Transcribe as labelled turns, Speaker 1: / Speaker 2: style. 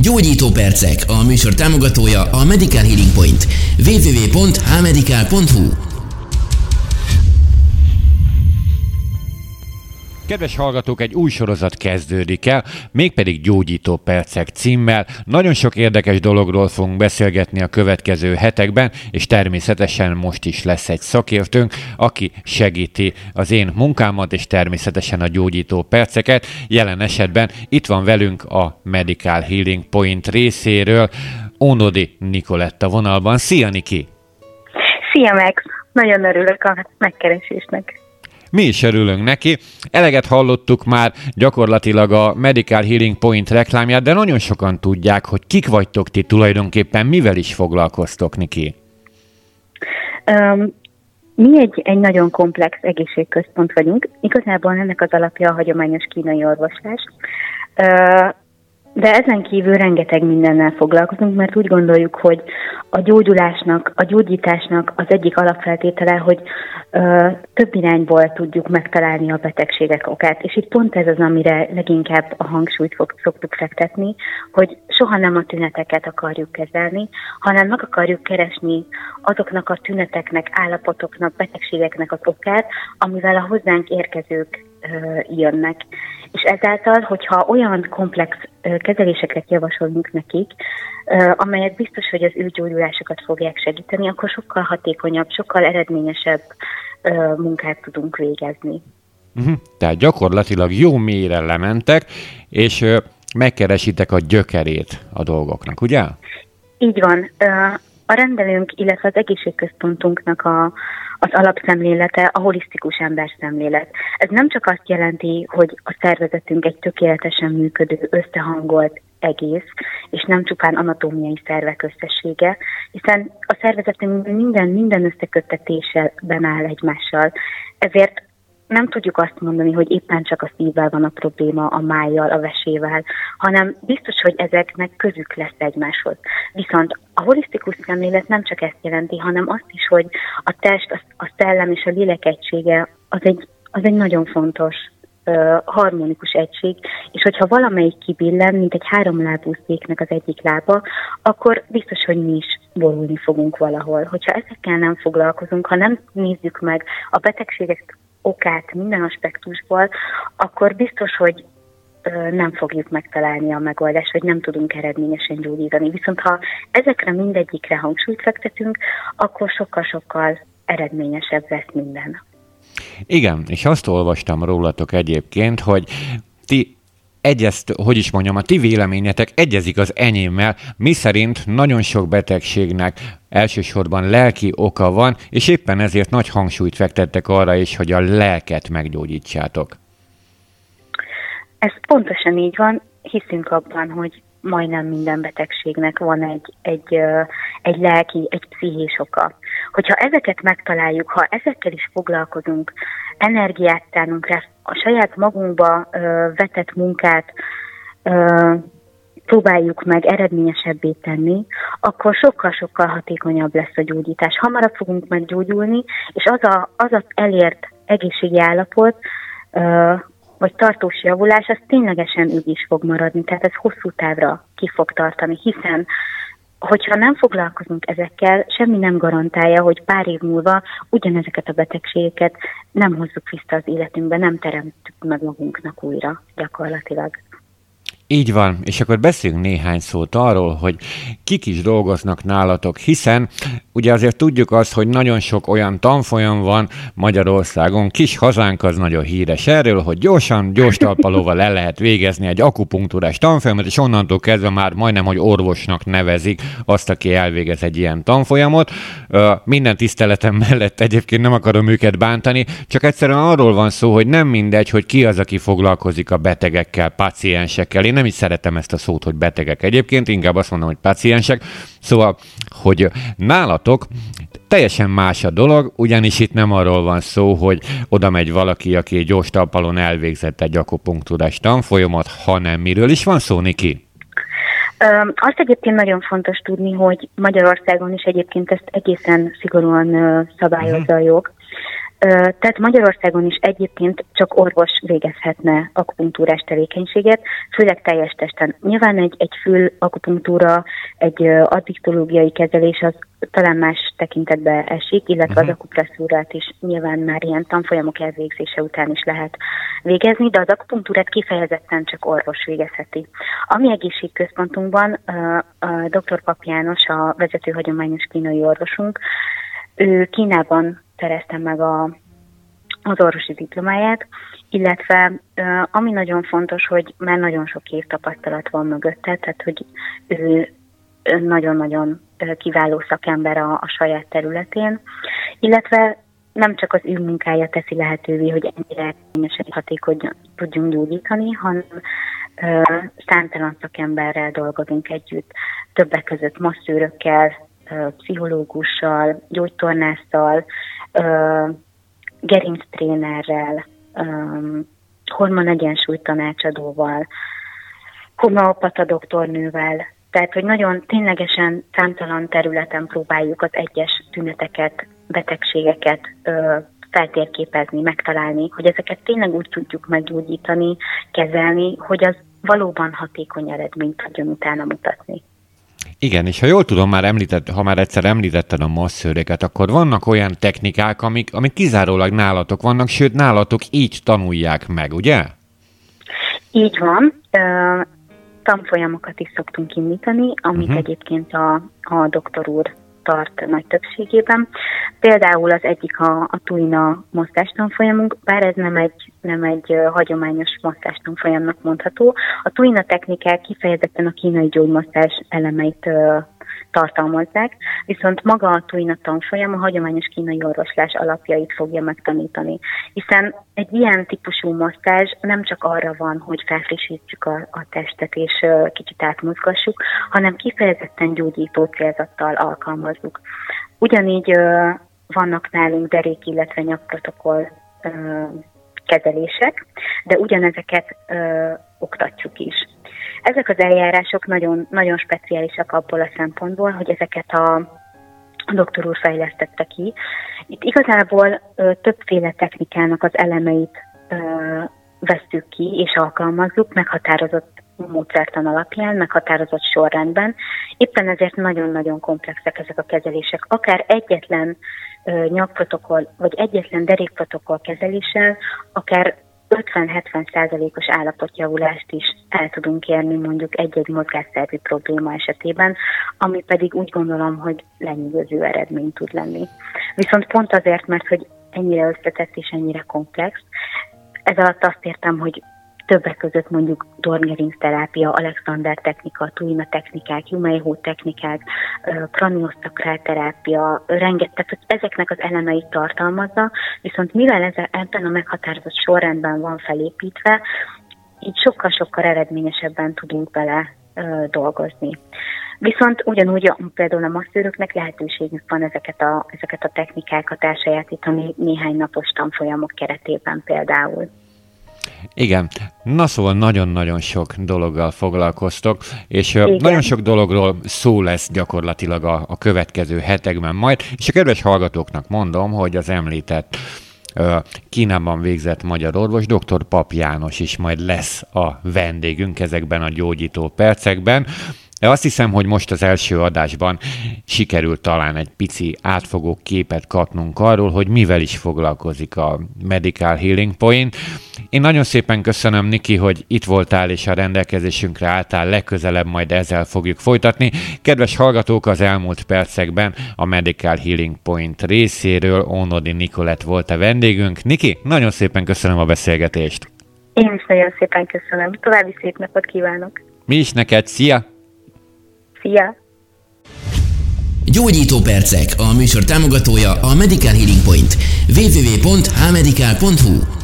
Speaker 1: Gyógyító percek, a műsor támogatója a Medical Healing Point. www.hmedical.hu
Speaker 2: Kedves hallgatók, egy új sorozat kezdődik el, mégpedig Gyógyító Percek címmel. Nagyon sok érdekes dologról fogunk beszélgetni a következő hetekben, és természetesen most is lesz egy szakértőnk, aki segíti az én munkámat, és természetesen a Gyógyító Perceket. Jelen esetben itt van velünk a Medical Healing Point részéről, Ónodi Nikoletta vonalban. Szia, Niki!
Speaker 3: Szia, Max! Nagyon örülök a megkeresésnek.
Speaker 2: Mi is örülünk neki. Eleget hallottuk már gyakorlatilag a Medical Healing Point reklámját, de nagyon sokan tudják, hogy kik vagytok ti tulajdonképpen, mivel is foglalkoztok, Niki?
Speaker 3: Um, mi egy, egy nagyon komplex egészségközpont vagyunk. Igazából ennek az alapja a hagyományos kínai orvoslás. De ezen kívül rengeteg mindennel foglalkozunk, mert úgy gondoljuk, hogy a gyógyulásnak, a gyógyításnak az egyik alapfeltétele, hogy ö, több irányból tudjuk megtalálni a betegségek okát. És itt pont ez az, amire leginkább a hangsúlyt fog, szoktuk fektetni, hogy soha nem a tüneteket akarjuk kezelni, hanem meg akarjuk keresni azoknak a tüneteknek, állapotoknak, betegségeknek az okát, amivel a hozzánk érkezők jönnek. És ezáltal, hogyha olyan komplex kezeléseket javasolunk nekik, amelyek biztos, hogy az ő gyógyulásokat fogják segíteni, akkor sokkal hatékonyabb, sokkal eredményesebb munkát tudunk végezni.
Speaker 2: Uh-huh. Tehát gyakorlatilag jó mélyre lementek, és megkeresitek a gyökerét a dolgoknak, ugye?
Speaker 3: Így van. A rendelőnk, illetve az egészségközpontunknak a, az alapszemlélete a holisztikus emberszemlélet. Ez nem csak azt jelenti, hogy a szervezetünk egy tökéletesen működő, összehangolt egész, és nem csupán anatómiai szervek összessége, hiszen a szervezetünk minden, minden összeköttetésben áll egymással. Ezért nem tudjuk azt mondani, hogy éppen csak a szívvel van a probléma, a májjal, a vesével, hanem biztos, hogy ezeknek közük lesz egymáshoz. Viszont a holisztikus szemlélet nem csak ezt jelenti, hanem azt is, hogy a test, a szellem és a lélek egysége az egy, az egy nagyon fontos harmonikus egység, és hogyha valamelyik kibillen, mint egy háromlábú széknek az egyik lába, akkor biztos, hogy mi is borulni fogunk valahol. Hogyha ezekkel nem foglalkozunk, ha nem nézzük meg a betegségek okát minden aspektusból, akkor biztos, hogy nem fogjuk megtalálni a megoldást, vagy nem tudunk eredményesen gyógyítani. Viszont ha ezekre mindegyikre hangsúlyt fektetünk, akkor sokkal-sokkal eredményesebb lesz minden.
Speaker 2: Igen, és azt olvastam rólatok egyébként, hogy ti egyezt, hogy is mondjam, a ti véleményetek egyezik az enyémmel, mi szerint nagyon sok betegségnek elsősorban lelki oka van, és éppen ezért nagy hangsúlyt fektettek arra is, hogy a lelket meggyógyítsátok.
Speaker 3: Ez pontosan így van, hiszünk abban, hogy majdnem minden betegségnek van egy, egy, egy lelki, egy pszichés oka. Hogyha ezeket megtaláljuk, ha ezekkel is foglalkozunk, energiát tánunk rá, a saját magunkba vetett munkát próbáljuk meg eredményesebbé tenni, akkor sokkal-sokkal hatékonyabb lesz a gyógyítás. Hamarabb fogunk meggyógyulni, és az a, az, az elért egészségi állapot, vagy tartós javulás, az ténylegesen ügy is fog maradni, tehát ez hosszú távra ki fog tartani, hiszen hogyha nem foglalkozunk ezekkel, semmi nem garantálja, hogy pár év múlva ugyanezeket a betegségeket nem hozzuk vissza az életünkbe, nem teremtük meg magunknak újra gyakorlatilag.
Speaker 2: Így van, és akkor beszéljünk néhány szót arról, hogy kik is dolgoznak nálatok, hiszen ugye azért tudjuk azt, hogy nagyon sok olyan tanfolyam van Magyarországon, kis hazánk az nagyon híres erről, hogy gyorsan, gyors talpalóval el lehet végezni egy akupunktúrás tanfolyamot, és onnantól kezdve már majdnem, hogy orvosnak nevezik azt, aki elvégez egy ilyen tanfolyamot. Minden tiszteletem mellett egyébként nem akarom őket bántani, csak egyszerűen arról van szó, hogy nem mindegy, hogy ki az, aki foglalkozik a betegekkel, paciensekkel. Én nem is szeretem ezt a szót, hogy betegek egyébként, inkább azt mondom, hogy paciensek. Szóval, hogy nálatok teljesen más a dolog, ugyanis itt nem arról van szó, hogy oda megy valaki, aki gyors talpalon elvégzett egy akupunktúrás tanfolyamat, hanem miről is van szó, Niki?
Speaker 3: Azt egyébként nagyon fontos tudni, hogy Magyarországon is egyébként ezt egészen szigorúan szabályozza a jog. Tehát Magyarországon is egyébként csak orvos végezhetne akupunktúrás tevékenységet, főleg teljes testen. Nyilván egy, egy fül akupunktúra, egy addiktológiai kezelés az talán más tekintetbe esik, illetve uh-huh. az mhm. akupresszúrát is nyilván már ilyen tanfolyamok elvégzése után is lehet végezni, de az akupunktúrát kifejezetten csak orvos végezheti. A mi egészségközpontunkban a dr. Pap János, a vezető hagyományos kínai orvosunk, ő Kínában szerezte meg a, az orvosi diplomáját, illetve ami nagyon fontos, hogy már nagyon sok év tapasztalat van mögötte, tehát hogy ő nagyon-nagyon kiváló szakember a, a saját területén, illetve nem csak az ő munkája teszi lehetővé, hogy ennyire hatékonyan tudjunk gyógyítani, hanem ö, számtalan szakemberrel dolgozunk együtt, többek között masszőrökkel, ö, pszichológussal, gyógytornásszal, gerinctrénerrel, hormon egyensúly tanácsadóval, homeopata doktornővel, tehát, hogy nagyon ténylegesen számtalan területen próbáljuk az egyes tüneteket, betegségeket ö, feltérképezni, megtalálni, hogy ezeket tényleg úgy tudjuk meggyógyítani, kezelni, hogy az valóban hatékony eredményt tudjon utána mutatni.
Speaker 2: Igen, és ha jól tudom, már említett, ha már egyszer említetted a masszőreket, akkor vannak olyan technikák, amik, amik kizárólag nálatok vannak, sőt, nálatok így tanulják meg, ugye?
Speaker 3: Így van. Tanfolyamokat is szoktunk indítani, amit uh-huh. egyébként a, a doktor úr tart nagy többségében. Például az egyik a, a Tuina mozgástanfolyamunk, bár ez nem egy, nem egy hagyományos mozgástanfolyamnak mondható. A Tuina technikák kifejezetten a kínai gyógymozdás elemeit tartalmazzák, viszont maga a Tuina tanfolyam a hagyományos kínai orvoslás alapjait fogja megtanítani. Hiszen egy ilyen típusú mozgás nem csak arra van, hogy felfrissítsük a, a testet és uh, kicsit átmozgassuk, hanem kifejezetten gyógyító célzattal alkalmazzuk. Ugyanígy uh, vannak nálunk derék, illetve nyakprotokoll uh, kezelések, de ugyanezeket ö, oktatjuk is. Ezek az eljárások nagyon, nagyon speciálisak abból a szempontból, hogy ezeket a, a doktor úr fejlesztette ki. Itt igazából ö, többféle technikának az elemeit ö, vesztük ki és alkalmazzuk meghatározott módszertan alapján, meghatározott sorrendben. Éppen ezért nagyon-nagyon komplexek ezek a kezelések. Akár egyetlen ö, nyakprotokoll, vagy egyetlen derékprotokoll kezeléssel, akár 50-70 százalékos állapotjavulást is el tudunk érni mondjuk egy-egy mozgásszervi probléma esetében, ami pedig úgy gondolom, hogy lenyűgöző eredmény tud lenni. Viszont pont azért, mert hogy ennyire összetett és ennyire komplex, ez alatt azt értem, hogy többek között mondjuk Dorngerings terápia, Alexander technika, Tuina technikák, Jumeiho technikák, kraniosztakrál terápia, rengeteg, tehát ezeknek az elemeit tartalmazza, viszont mivel ez ebben a meghatározott sorrendben van felépítve, így sokkal-sokkal eredményesebben tudunk bele ö, dolgozni. Viszont ugyanúgy például a masszőröknek lehetőségük van ezeket a, ezeket a technikákat elsajátítani néhány napos tanfolyamok keretében például.
Speaker 2: Igen. Na szóval nagyon-nagyon sok dologgal foglalkoztok, és Igen. nagyon sok dologról szó lesz gyakorlatilag a, a következő hetekben majd, és a kedves hallgatóknak mondom, hogy az említett Kínában végzett magyar orvos, dr. Pap János is majd lesz a vendégünk ezekben a gyógyító percekben. De azt hiszem, hogy most az első adásban sikerült talán egy pici átfogó képet kapnunk arról, hogy mivel is foglalkozik a Medical Healing Point. Én nagyon szépen köszönöm, Niki, hogy itt voltál és a rendelkezésünkre álltál, legközelebb majd ezzel fogjuk folytatni. Kedves hallgatók, az elmúlt percekben a Medical Healing Point részéről Ónodi Nikolett volt a vendégünk. Niki, nagyon szépen köszönöm a beszélgetést.
Speaker 3: Én is nagyon szépen köszönöm. További szép napot kívánok.
Speaker 2: Mi is neked, szia!
Speaker 3: Szia!
Speaker 1: Gyógyító percek, a műsor támogatója a Medical Healing Point. www.hmedical.hu